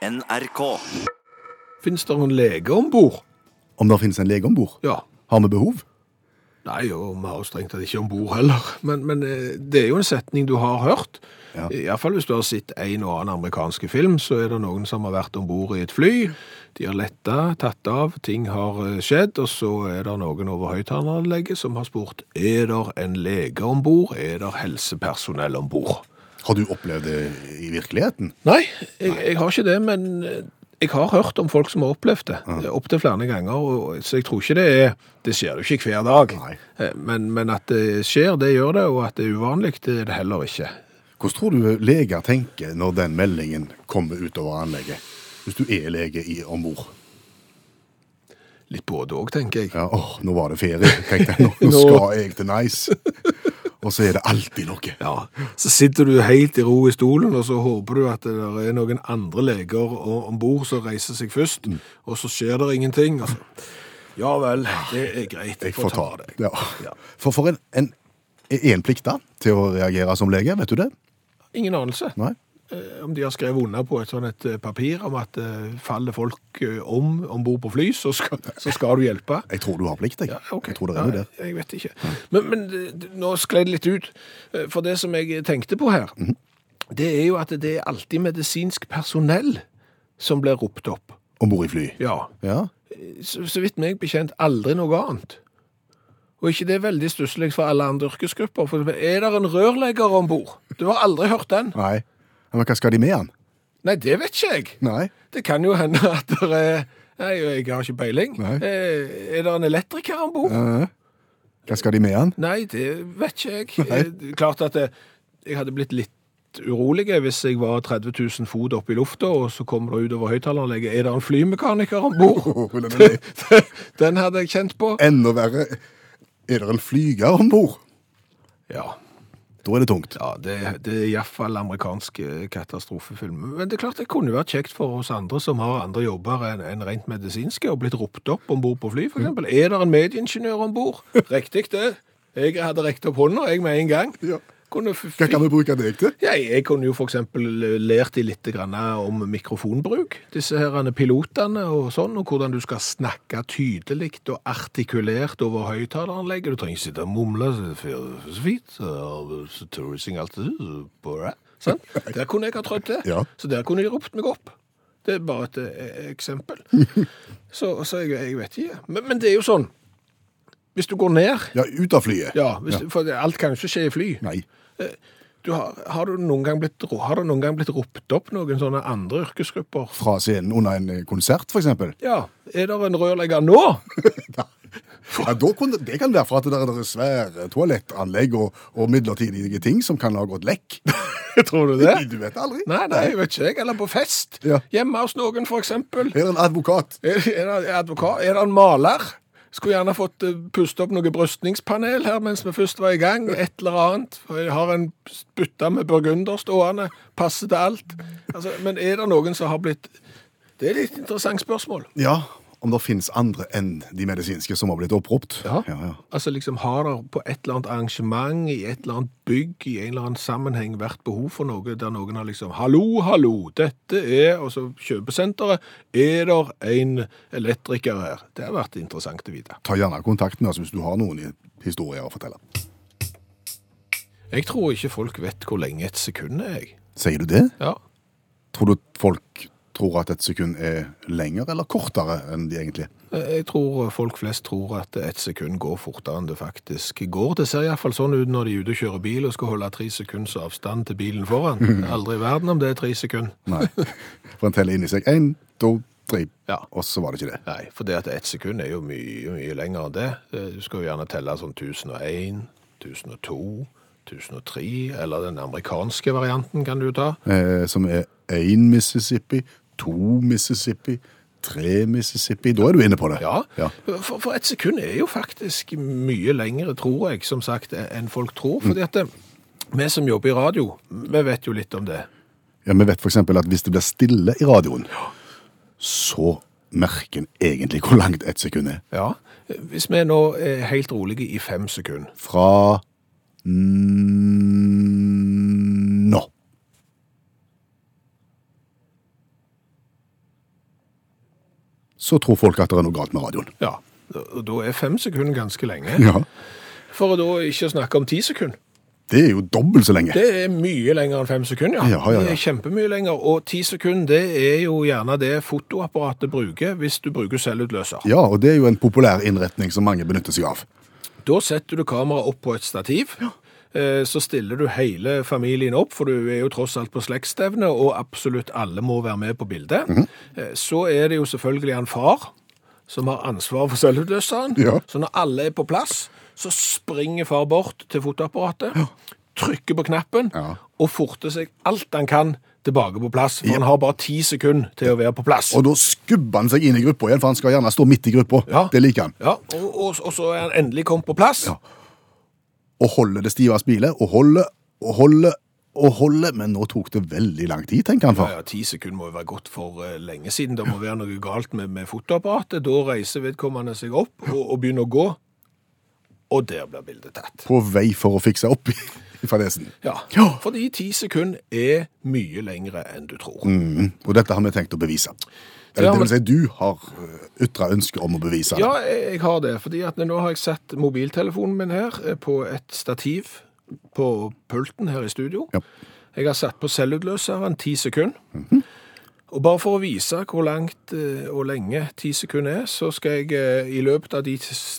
NRK. Fins det en lege om bord? Om det finnes en lege om bord? Ja. Har vi behov? Nei, og vi har jo strengt tatt ikke om bord heller. Men, men eh, det er jo en setning du har hørt. Ja. Iallfall hvis du har sett en og annen amerikanske film, så er det noen som har vært om bord i et fly. De har letta, tatt av, ting har eh, skjedd, og så er det noen over høyttaleranlegget som har spurt er det en lege om bord, er det helsepersonell om bord. Har du opplevd det i virkeligheten? Nei, jeg, jeg har ikke det, men eh, jeg har hørt om folk som har opplevd det, opptil flere ganger, og, så jeg tror ikke det er Det skjer jo ikke hver dag. Eh, Men, men at det skjer, det gjør det, og at det er uvanlig, det er det heller ikke. Hvordan tror du leger tenker når den meldingen kommer utover anlegget? Hvis du er lege i om bord? Litt både òg, tenker jeg. Ja, åh, nå var det ferie. Tenkte jeg, nå Nå- skal jeg til Nice. Og så er det alltid noe. Ja, Så sitter du helt i ro i stolen, og så håper du at det er noen andre leger om bord som reiser seg først, Mm. og så skjer det ingenting. Altså. Ja vel, det er greit. Jeg får ta det. Ja. Ja. For, for en, en, en plikt da til å reagere som lege, vet du det? Ingen anelse. Nei? Eh, Om de har skrevet under på et sånt et eh, papir om at eh, faller folk om om bord på fly, så skal, så skal du hjelpe. Jeg tror du har plikt, jeg. Ja, okay. Jeg tror det er noe der. Jeg vet ikke. Men, men nå skled det litt ut. For det som jeg tenkte på her, Mhm. det er jo at det er alltid medisinsk personell som blir ropt opp. Om bord i fly. Ja. Ja. Så, så vidt meg bekjent aldri noe annet. Og ikke det er veldig stusslig for alle andre yrkesgrupper. For er det en rørlegger om bord? Du har aldri hørt den? Nei. Men hva skal de med han? Nei, det vet ikke jeg. Nei. Det kan jo hende at det er Nei, jeg har ikke peiling. Nei. Eh, Er det en elektriker om bord? Eh, Hva skal de med han? Nei, det vet ikke jeg. Nei. Eh, Klart at det, jeg hadde blitt litt urolig hvis jeg var 30 000 fot oppe i lufta, og så kommer det ut over høyttaleranlegget. Er det en flymekaniker om bord? Med? Den hadde jeg kjent på. Enda verre, er det en flyger om bord? Ja. Da er det tungt. Ja, det, det er iallfall amerikansk katastrofefilm. Men det er klart det kunne vært kjekt for oss andre som har andre jobber enn en rent medisinske, og blitt ropt opp om bord på fly, f.eks. eksempel. Er det en medieingeniør om bord? Riktig, det. Jeg hadde rekt opp hånda, jeg, med en gang. Ja. Kunne Hva kan vi bruke deg til? Ja, jeg kunne jo eksempel lært de litt om mikrofonbruk. Disse her pilotene og sånn, og hvordan du skal snakke tydelig og artikulert over høyttaleranlegget. Du trenger ikke sitte og mumle så fint, touristing alltid det. Sånn? Der kunne jeg ha trødd til. Ja. Så der kunne de ropt meg opp. Det er bare et eh, eksempel. Så, så jeg, jeg vet ikke. Men, men det er jo sånn, hvis du går ned, Ja, ut av flyet. ja, hvis, for alt kan jo ikke skje i fly. Nei. Du har, har, du noen gang blitt, har det noen gang blitt ropt opp noen sånne andre yrkesgrupper? Fra scenen under en eh, konsert, eksempel. Ja, er det en rørlegger nå? Ja, kunne, det kan være for at det er svære toalettanlegg og, og midlertidige ting som kan ha gått lekk. Tror du det? Du vet aldri. Nei, nei, jeg vet ikke jeg. Eller på fest. Ja. Hjemme hos noen, eksempel. Er det en advokat? Er, er det advokat? Er det en maler? Skulle gjerne fått uh, puste opp noe brystningspanel her mens vi først var i gang. Et eller annet. Jeg har en bytte med burgunder stående. Passer til alt. Altså, men er det noen som har blitt Det er et litt interessant spørsmål. Ja, om det finnes andre enn de medisinske som har blitt oppropt. Ja. ja, ja. Altså liksom Har det på et eller annet arrangement, i et eller annet bygg, i en eller annen sammenheng vært behov for noe der noen har liksom Hallo, hallo, dette er Og så kjøpesenteret. Er det en elektriker her? Det har vært interessant å vite. Ta gjerne kontakt med oss hvis du har noen historier å fortelle. Jeg tror ikke folk vet hvor lenge et sekund er, jeg. Sier du det? Ja. Tror du folk tror at et sekund er lenger eller kortere enn de egentlig er? Jeg tror folk flest tror at et sekund går fortere enn det faktisk går. Det ser iallfall sånn ut når de er ute og kjører bil og skal holde tre sekunds avstand til bilen foran. Aldri i verden om det er tre sekunder. Nei. For en teller inni seg. Én, to, tre. Ja. Og så var det ikke det. Nei, for det at ett sekund er jo mye, mye lenger enn det. Eh, Du skal jo gjerne telle sånn 1001, 1002, 1003, eller den amerikanske varianten kan du ta. Eh, som er én Mississippi, to Mississippi, tre Mississippi. Da er du inne på det. Ja, Ja. For, for et sekund er jo faktisk mye lengre, tror jeg, som sagt, enn folk tror. Fordi at det, vi som jobber i radio, vi vet jo litt om det. Ja, Vi vet f.eks. at hvis det blir stille i radioen, så merker en egentlig hvor langt ett sekund er. Ja, Hvis vi nå er helt rolige i fem sekunder Fra mm, nå. Så tror folk at det er noe galt med radioen. Ja, og da er fem sekunder ganske lenge. Ja. For å da ikke snakke om ti sekunder. Det er jo dobbelt så lenge. Det er mye lenger enn fem sekunder, ja. Ja, ja, ja. Det er kjempemye lenger. Og ti sekunder, det er jo gjerne det fotoapparatet bruker hvis du bruker selvutløser. Ja, og det er jo en populær innretning som mange benytter seg av. Da setter du kameraet opp på et stativ. Eh, Så stiller du hele familien opp, for du er jo tross alt på slektsstevne, og absolutt alle må være med på bildet. Mm -hmm. Så er det jo selvfølgelig en far som har ansvar for selvutløseren. Ja. Så når alle er på plass, så springer far bort til fotoapparatet, trykker på knappen, Ja. og forter seg alt han kan tilbake på plass. For han har bare ti sekunder til å være på plass. Og da skubber han seg inn i gruppa igjen, for han skal gjerne stå midt i gruppa. Ja. Det liker han. Ja, og, og, og så er han endelig kommet på plass. Ja. Og holder det stive bilet, og holder, og holder, og holder. Men nå tok det veldig lang tid, tenker han for. ja, Ti sekunder må jo være gått for uh, lenge siden. Det må være noe galt med, med fotoapparatet. Da reiser vedkommende seg opp og, og begynner å gå, og der blir bildet tatt. På vei for å fikse opp i, i fadesen. Ja, Ja. Fordi ti sekunder er mye lengre enn du tror. Mm, og dette har vi tenkt å bevise. Eller det vil si, du har uh, ytra ønske om å bevise det. Ja, jeg, har det. fordi at nå har jeg satt mobiltelefonen min her eh, på et stativ på pulten her i studio. Ja. Jeg har satt på selvutløseren ti sekunder. Mhm. Og bare for å vise hvor langt eh, og lenge ti sekunder er, så skal jeg eh, i løpet av de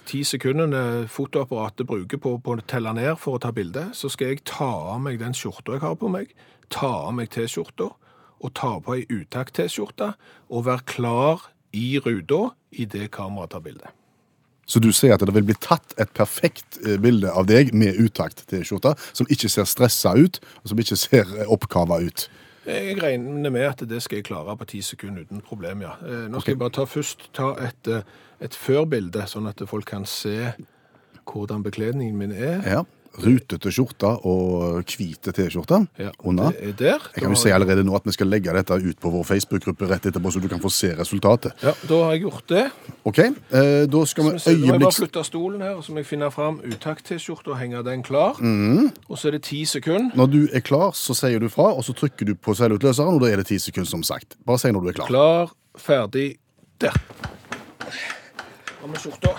ti sekundene fotoapparatet bruker på, på å telle ned for å ta bilde, så skal jeg ta av meg den skjorta jeg har på meg, ta av meg T-skjorta, og ta på ei utakt-T-skjorte, og være klar i ruta i det kameraet tar bilde. Så du sier at det vil bli tatt et perfekt eh, bilde av deg med utakt til skjorta, som ikke ser stressa ut, og som ikke ser eh, oppkava ut. Jeg regner med at det skal jeg klare på ti sekunder uten problem, ja. Eh, Nå skal jeg bare ta først ta et, et før-bilde, sånn at folk kan se hvordan bekledningen min er. Ja. Rutete skjorte og hvite T-skjorte Ja, under. Det er der. Jeg kan jo si allerede nå at vi skal legge dette ut på vår Facebook-gruppe rett etterpå, så du kan få se resultatet. Ja, da har jeg gjort det. Ok, eh, da skal vi øyeblikks... Nå må jeg bare flytte stolen her, så må jeg finne fram utakt-T-skjorta og henge den klar. Mm. Og så er det ti sekunder. Når du er klar, så sier du fra, og så trykker du på selvutløseren, og da er det ti sekunder som sagt. Bare si når du er klar. Klar, ferdig, der. Har vi skjorta.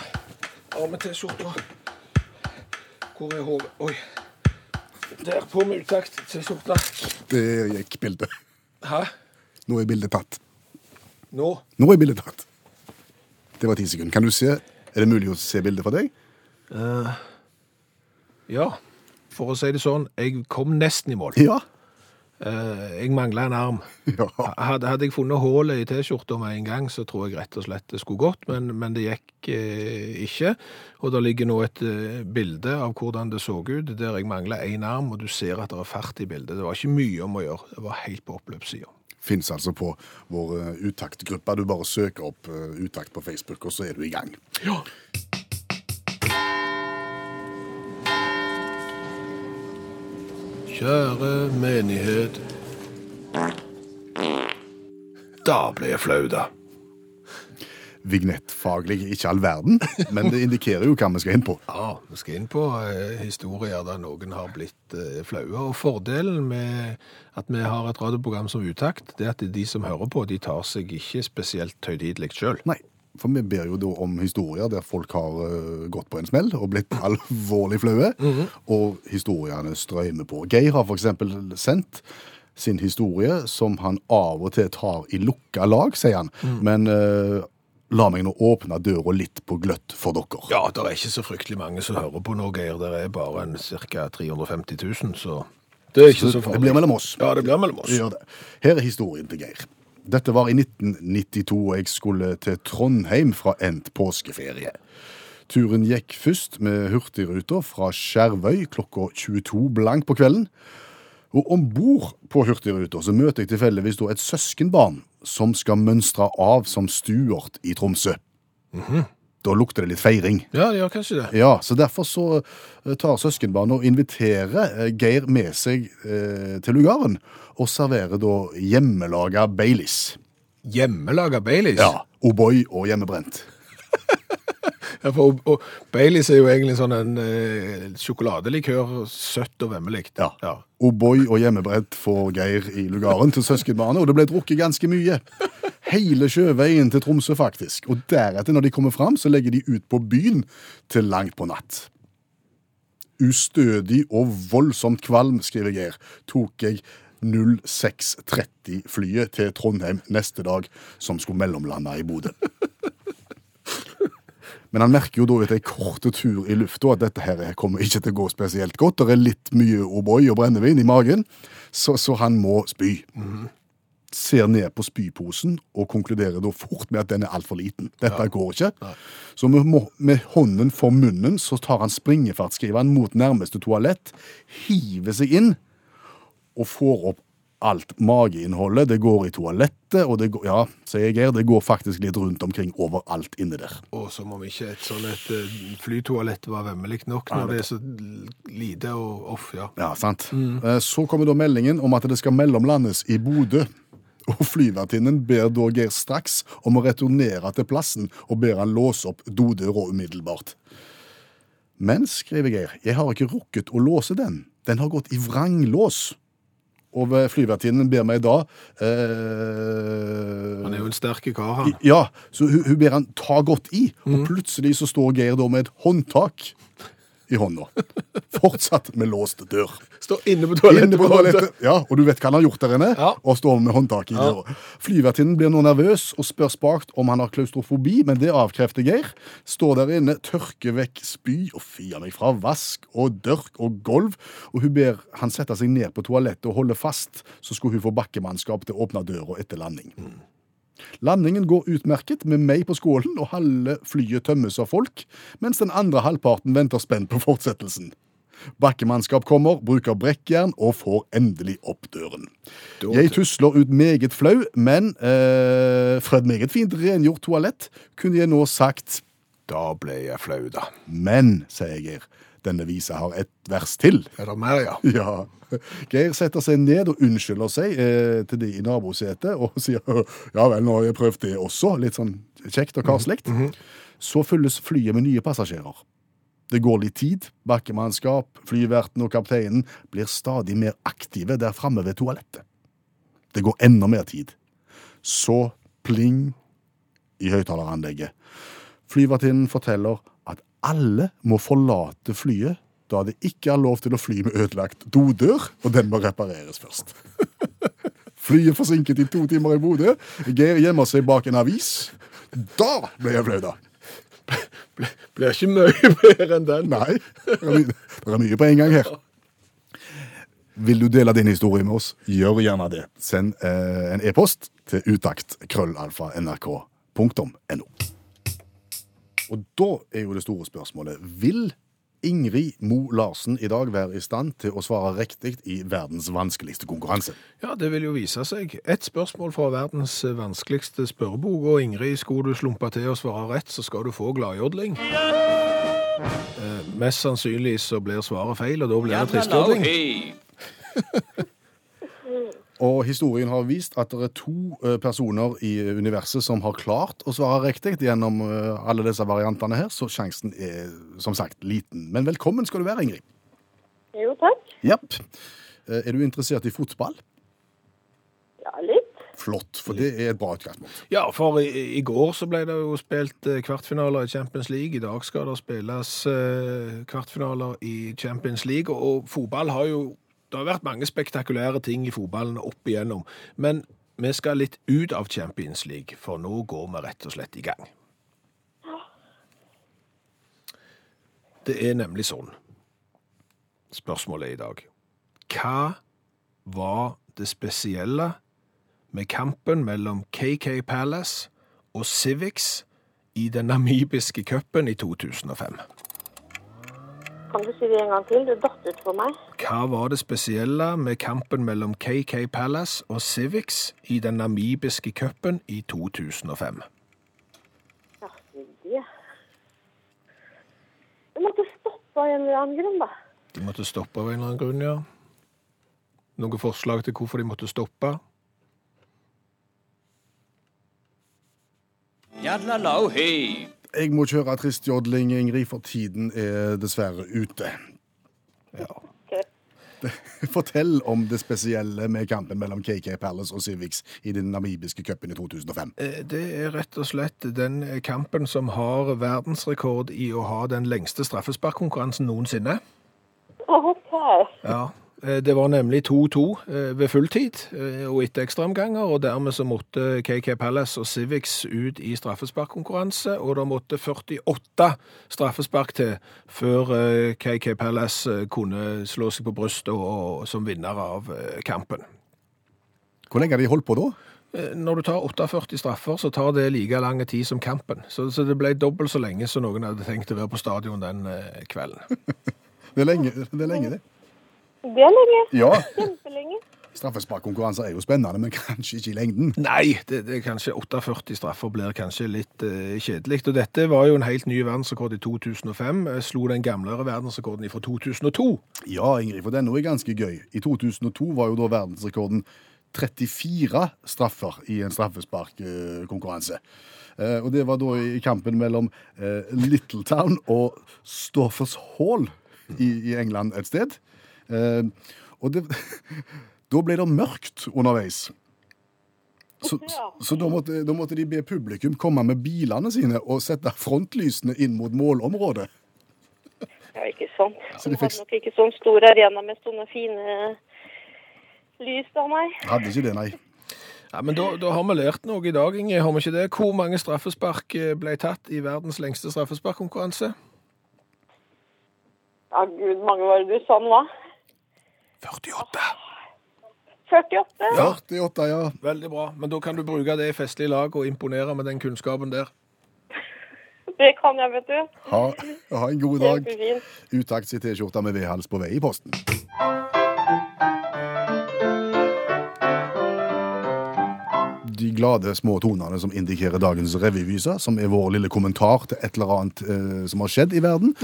Har vi T-skjorta. Hvor er hodet? Oi. Der, på med utakt til skjorta. Det gikk bildet. Hæ? Nå er bildet tatt. Nå? Nå er bildet tatt. Det var 10 sekunder. Kan du se, er det mulig å se bildet for deg? Ja. For å si det sånn, jeg kom nesten i mål. Ja. Eh, Jeg mangla en arm. Ja. Hadde, hadde jeg funnet hullet i T-skjorta med en gang, så tror jeg rett og slett det skulle gått, men, men det gikk eh, ikke. Og det ligger nå et eh, bilde av hvordan det så ut, der jeg mangla én arm, og du ser at det er fart i bildet. Det var ikke mye om å gjøre, det var helt på oppløpssida. Fins altså på vår uh, utaktgruppe. Du bare søker opp uh, utakt på Facebook, og så er du i gang. Ja. Kjære menighet. Da ble jeg flau, da. Vignettfaglig ikke all verden, men det indikerer jo hva vi skal inn på. Ja, vi skal inn på eh, historier der noen har blitt eh, flaue. Og fordelen med at vi har et radioprogram som Utakt, det er at de som hører på, de tar seg ikke spesielt høytidelig sjøl. Nei, for vi ber jo da om historier der folk har uh, gått på en smell og blitt alvorlig flaue, og historiene strømmer på. Geir har eksempel sendt sin historie som han av og til tar i lukka lag, sier han. Men uh, la meg nå åpne døra litt på gløtt for dere. Ja, det er ikke så fryktelig mange som hører på nå, Geir. Det er bare en ca. 350 000, så det er ikke så så farlig. blir mellom oss. Ja, det blir mellom oss. Det. Her er historien til Geir. Dette var i 1992, og jeg skulle til Trondheim fra endt påskeferie. Turen gikk først med Hurtigruta fra Skjervøy klokka 22 blank på kvelden. Og om bord på Hurtigruta så møter jeg tilfeldigvis et søskenbarn som skal mønstre av som Stuart i Tromsø. Da lukter det litt feiring. Ja, det gjør kanskje det. Ja, så derfor så eh, tar søskenbarnet og inviterer eh, Geir med seg eh, til lugaren, og serverer da hjemmelaga Baileys. Hjemmelaga Baileys. Ja, O'boy og hjemmebrent. Ja, for, og, og Baileys er jo egentlig sånn en eh, sjokoladelikør, søtt og vemmelig. Ja. ja. O'boy og hjemmebrent får Geir i lugaren til søskenbarnet, og det ble drukket ganske mye. Hele sjøveien til Tromsø, faktisk. Og deretter, når de kommer fram, så legger de ut på byen til langt på natt. Ustødig og voldsomt kvalm, skriver Geir, tok jeg 0630-flyet til Trondheim neste dag, som skulle mellomlande i Bodø. Men han merker jo da etter en kort tur i lufta at dette her kommer ikke til å gå spesielt godt. Det er litt mye O'boy og brennevin i magen, så, så han må spy. Ser ned på spyposen og konkluderer da fort med at den er altfor liten. Dette går ikke. Så med, med hånden for munnen så tar han springefartsskriveren mot nærmeste toalett, hiver seg inn og får opp alt mageinnholdet. Det går i toalettet, og det går, ja, sier Geir, det går faktisk litt rundt omkring overalt inni der. Og som om ikke et sånn et eh, flytoalett var vemmelig nok når det er så lite og off, ja. Ja, sant. Mm. Så kommer da meldingen om at det skal mellomlandes i Bodø. Og flyvertinnen ber da Geir straks om å returnere til plassen og ber han låse opp dodøra umiddelbart. Men, skriver Geir, jeg har ikke rukket å låse den. Den har gått i vranglås. Og flyvertinnen ber meg da eh, Han er jo en sterk kar, han. Ja, så hun, hun ber han ta godt i, og plutselig så står Geir da med et håndtak i hånda. Fortsatt med låst dør. Står inne på toalettet. Inne på toalettet. Ja, og du vet hva han har gjort der inne? Ja. Og står med håndtak i Ja. døra. Flyvertinnen blir nå nervøs og spør spakt om han har klaustrofobi, men det avkrefter Geir. Står der inne, tørker vekk spy og fier meg fra vask og dørk og gulv, og hun ber han sette seg ned på toalettet og holde fast, så skulle hun få bakkemannskap til å åpne døra etter landing. Landingen går utmerket med meg på skålen, og halve flyet tømmes av folk, mens den andre halvparten venter spent på fortsettelsen. Bakkemannskap kommer, bruker brekkjern og får endelig opp døren. Jeg tusler ut meget flau, men eh, fra et meget fint rengjort toalett kunne jeg nå sagt Da ble jeg flau, da. men, sier Geir. Denne visa har et vers til. Er det mer, ja? Ja. Geir setter seg ned og unnskylder seg eh, til de i nabosetet og sier ja vel, nå har jeg prøvd det også. Litt sånn kjekt og karslikt. Så fylles flyet med nye passasjerer. Det går litt tid. Bakkemannskap, flyverten og kapteinen blir stadig mer aktive der framme ved toalettet. Det går enda mer tid. Så pling i høyttaleranlegget. Flyvertinnen forteller at alle må forlate flyet da det ikke er lov til å fly med ødelagt dodør, og den må repareres først. Flyet forsinket i to timer i Bodø. Geir gjemmer seg bak en avis. Da ble jeg flau, da. Blir ikke mye bedre enn den. Nei, det er, mye, det er mye på en gang her. Vil du dele din historie med oss, gjør gjerne det. Send eh, en e-post til utakt.krøllalfa.nrk.no. Og da er jo det store spørsmålet Vil Ingrid Mo Larsen i dag være i stand til å svare riktig i verdens vanskeligste konkurranse? Ja, det vil jo vise seg. Et spørsmål fra verdens vanskeligste spørrebok, og Ingrid, skulle du slumpe til å svare rett, så skal du få gladjodling. Eh, mest sannsynlig så blir svaret feil, og da blir det tristjodling. Og historien har vist at det er to eh, personer i universet som har klart å svare riktig gjennom eh, alle disse variantene her, så sjansen er som sagt liten. Men velkommen skal du være, Ingrid. Jo, takk. Japp. Eh, Er du interessert i fotball? Ja, litt. Flott, for det er et bra utgangspunkt. Ja, for i, i går så ble det jo spilt kvartfinaler i Champions League. I dag skal det spilles kvartfinaler i Champions League, og, og fotball har jo Det har vært mange spektakulære ting i fotballen opp igjennom, men vi skal litt ut av Champions League, for nå går vi rett og slett i gang. Det er nemlig sånn. Spørsmålet i dag. Hva var det spesielle med kampen mellom KK Palace og Civics i den namibiske cupen i 2005. Kan du si det en gang til? Det datt ut for meg. Hva var det spesielle med kampen mellom KK Palace og Civics i den namibiske cupen i 2005? Ja, det. Du måtte stoppe av en eller annen grunn, da. De måtte stoppe av en eller annen grunn, ja. Noen forslag til hvorfor de måtte stoppe? Yadlalau, hey. Jeg må kjøre tristjodling, Ingrid, for tiden er dessverre ute. Ja. Fortell om det spesielle med kampen mellom KK Palace og Civics i den namibiske cupen i 2005. Eh, Det er rett og slett den kampen som har verdensrekord i å ha den lengste straffesparkkonkurransen noensinne. OK. Ja, det var nemlig 2-2 eh, ved fulltid eh, og etter ekstraomganger, og dermed så måtte KK Palace og Civics ut i straffesparkkonkurranse, og det måtte 48 straffespark til før eh, KK Palace eh, kunne slå seg på brystet som vinner av eh, kampen. Hvor lenge har de holdt på da? Eh, Når du tar 48 straffer, så tar det like lang tid som kampen. Så, så det ble dobbelt så lenge som noen hadde tenkt å være på stadion den eh, kvelden. Det er lenge, det. Er lenge, det. Det er lenge. Ja, Kjempelenge. straffesparkkonkurranser er jo spennende, men kanskje ikke i lengden. Nei, det, det er kanskje 48 straffer blir kanskje litt uh, kjedelig. Og dette var jo en helt ny verdensrekord i 2005. Jeg Slo den gamlere verdensrekorden fra 2002. Ja, Ingrid, for den er ganske gøy. I 2002 var jo da verdensrekorden 34 straffer i en straffesparkkonkurranse. Uh, og det var da i kampen mellom Little Littletown og Stoffers Hall i, i England et sted. Eh, og det, da ble det mørkt underveis. Så, så da, måtte, da måtte de be publikum komme med bilene sine og sette frontlysene inn mot målområdet. Ja, ikke sant. Så De fikk- hadde nok ikke sånn stor arena med sånne fine lys da, nei. Hadde ikke det, nei. Ja, men da, da har vi lært noe i dag, Inge. Har vi ikke det? Hvor mange straffespark eh, ble tatt i verdens lengste straffesparkkonkurranse? Ja, gud, mange var det du sa nå? 48. 48? Ja. 48, ja. Veldig bra. Men da kan du bruke det i festlig lag og imponere med den kunnskapen der. Det kan jeg, vet du. Ha, ha en god dag. Utakts i T-skjorta med V-hals på vei i posten. De glade små tonene som indikerer dagens revyvise, som er vår lille kommentar til et eller annet eh, som har skjedd i verden,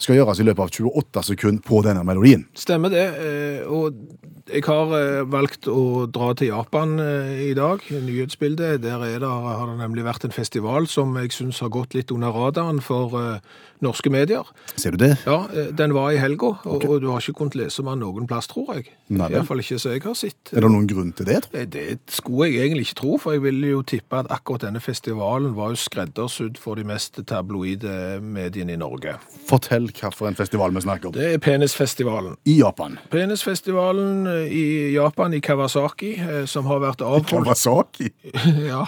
skal gjøres i løpet av 28 sekunder på denne melodien. Stemmer det. eh, Og jeg har eh, valgt å dra til Japan eh, i dag. Nyhetsbildet. Der er det, har det nemlig vært en festival som jeg syns har gått litt under radaren for norske medier. Ser du det? Ja, den var i helga, og, og du har ikke kunnet lese om den noen plass, tror jeg. Nei. Iallfall ikke så jeg har sett. Er det noen grunn til det? Det skulle jeg egentlig ikke tro, for jeg ville jo tippe at akkurat denne festivalen var jo skreddersydd for de mest tabloide mediene i Norge. Fortell hvilken festival vi snakker om. Det er Penisfestivalen. I Japan. Penisfestivalen eh, i Japan, i Kawasaki, eh, som har vært avholdt, I Kawasaki. ja,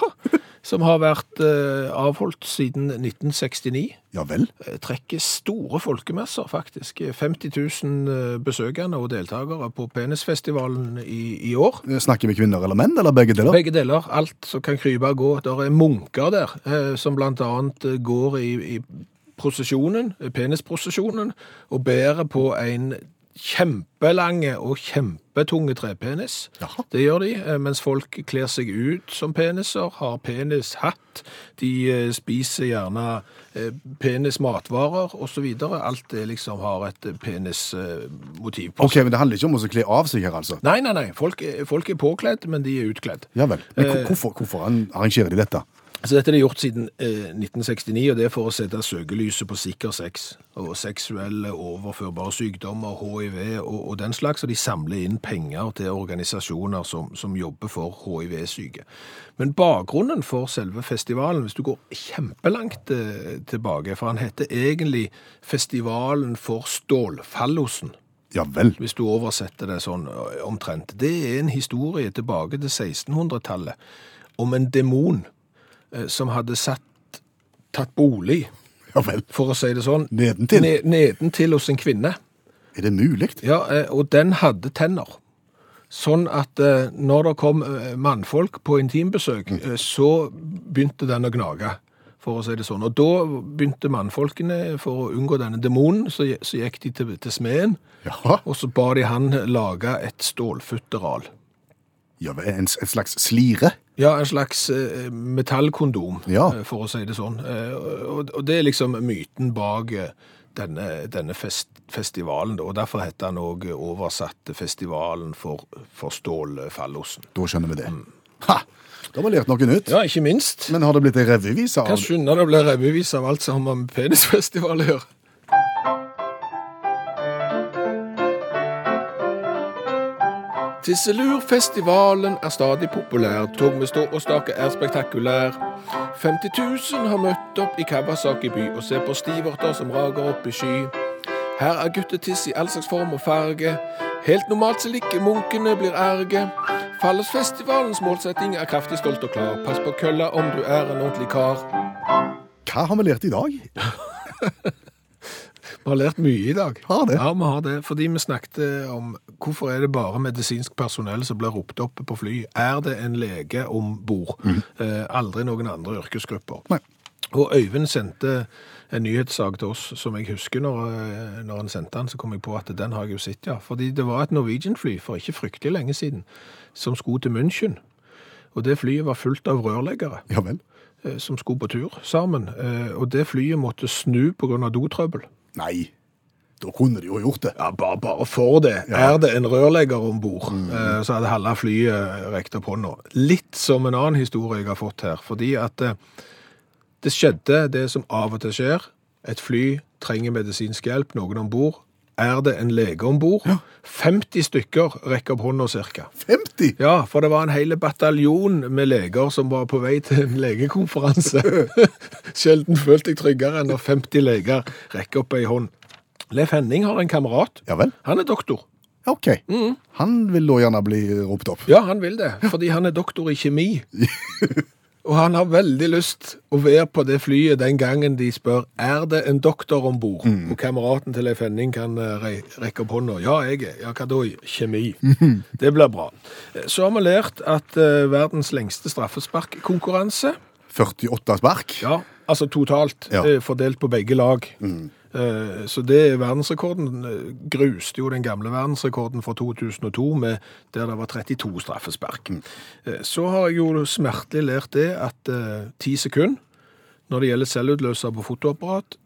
som har vært eh, avholdt siden 1969. Ja vel. Eh, Trekker store folkemasser, faktisk. 50 000 eh, besøkende og deltakere på Penisfestivalen i, i år. Snakker vi kvinner eller menn, eller begge deler? Begge deler. Alt som kan krype og gå. Der er munker der, som eh, går i, i prosesjonen, penisprosesjonen, og bærer på en kjempelange og kjempetunge trepenis. Jaha. Det gjør de, eh, mens folk kler seg ut som peniser, har penishatt, de eh, spiser gjerne eh, penismatvarer osv. Alt det liksom har et penismotiv på Ok, men det handler ikke om å kle av seg her, altså? Nei, nei, nei. Folk, folk er påkledd, men de er utkledd. Ja vel. Men hvorfor, hvorfor arrangerer de dette? Så dette er det gjort siden eh, 1969, og det er for å sette søkelyset på sikker sex og seksuelle overførbare sykdommer, HIV og, og den slags, og de samler inn penger til organisasjoner som, som jobber for HIV-syke. Men bakgrunnen for selve festivalen, hvis du går kjempelangt eh, tilbake, for han heter egentlig Festivalen for stålfallosen Ja vel. hvis du oversetter det sånn omtrent. Det er en historie tilbake til 1600-tallet om en demon eh, som hadde satt, tatt bolig, Ja vel. for å si det sånn, Nedentil? ne- nedentil hos en kvinne. Er det mulig? Ja, eh, og den hadde tenner. Sånn at eh, når det kom eh, mannfolk på intimbesøk, eh, så begynte den å gnage, for å si det sånn. Og da begynte mannfolkene, for å unngå denne demonen, så, så gikk de til, til smeden, Ja. og så ba de han lage et stålfutteral. ja en, en, slags slire? Ja, en slags eh, metallkondom, Ja. eh, for å si det sånn. Eh, og, det er liksom myten bak denne, denne fest, festivalen, og derfor heter den òg oversatt Festivalen for, for stålfallosen. Da skjønner vi det. Ha! Da har vi lært noe nytt. Ja, ikke minst. Men har det blitt ei revyvise av Kan det? skynde det blir revyvise av alt som har med penisfestival å gjøre. Tisselurfestivalen er stadig populær. Tog med stå og stake er spektakulær. 50 000 har møtt opp i Kawasaki by og ser på stivorter som rager opp i sky. Her er guttetiss i all slags form og farge. Helt normalt så like munkene blir erge. Fallosfestivalens målsetting er kraftig stolt og klar. Pass på kølla om du er en ordentlig kar. Hva har vi lært i dag? Vi har lært mye i dag. Har det? Ja, vi har det. Fordi vi snakket om hvorfor er det bare medisinsk personell som blir ropt opp på fly. Er det en lege om bord? Eh, aldri noen andre yrkesgrupper. Nei. Og Øyvind sendte en nyhetssak til oss som jeg husker når, eh, når han sendte den, så kom jeg på at den har jeg jo sett, ja. Fordi det var et Norwegian-fly for ikke fryktelig lenge siden som skulle til München. Og det flyet var fullt av rørleggere Ja vel? eh, som skulle på tur sammen. Eh, Og det flyet måtte snu av dotrøbbel. Nei. Da kunne de jo gjort det. Ja, bare, bare for det. Er det en rørlegger om bord, mm. så hadde halve flyet rekt opp hånda. Litt som en annen historie jeg har fått her. Fordi at eh, det skjedde det som av og til skjer. Et fly trenger medisinsk hjelp, noen om bord. Er det en lege om bord? 50 stykker rekker opp hånda cirka. 50! Ja, for det var en hel bataljon med leger som var på vei til en legekonferanse. Sjelden følte jeg tryggere enn når 50 leger rekker opp ei hånd. Leif Henning har en kamerat. Ja vel? Han er doktor. OK. Han vil da gjerne bli ropt opp. Ja, han vil det, fordi han er doktor i kjemi. Og han har veldig lyst å være på det flyet den gangen de spør er det en doktor om bord. Og kameraten til Leif Henning kan eh, re rekke opp hånda. Ja, jeg er. Ja, hva da? Kjemi. Det blir bra. Eh, Så har vi lært at uh, verdens lengste straffesparkkonkurranse 48 spark. Ja, altså totalt, Ja. fordelt på begge lag. Eh, Så det er verdensrekorden. eh, Gruste jo den gamle verdensrekorden fra 2002, med, der det var 32 straffespark. Eh, Så har jeg jo smertelig lært det at ti 10 sekunder når det gjelder selvutløser på fotoapparat,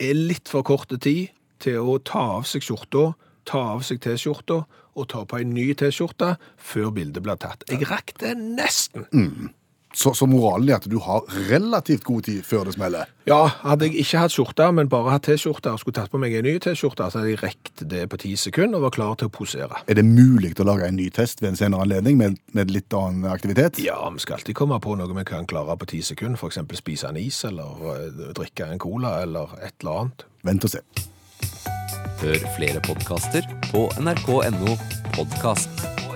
er litt for korte tid til å ta av seg skjorta, ta av seg T-skjorta og ta på en ny T-skjorte før bildet blir tatt. Jeg rakk det nesten. Så, så moralen er at du har relativt god tid før det smeller. Ja, hadde jeg ikke hatt skjorte, men bare hatt T-skjorte og skulle tatt på meg en ny T-skjorte, så hadde jeg rekt det på ti sekunder og var klar til å posere. Er det mulig å lage en ny test ved en senere anledning med, med litt annen aktivitet? Ja, vi skal alltid komme på noe vi kan klare på ti sekunder, eksempel spise en is, eller eh, drikke en cola, eller et eller annet. Vent og se. Hør flere podkaster på nrk.no podkast.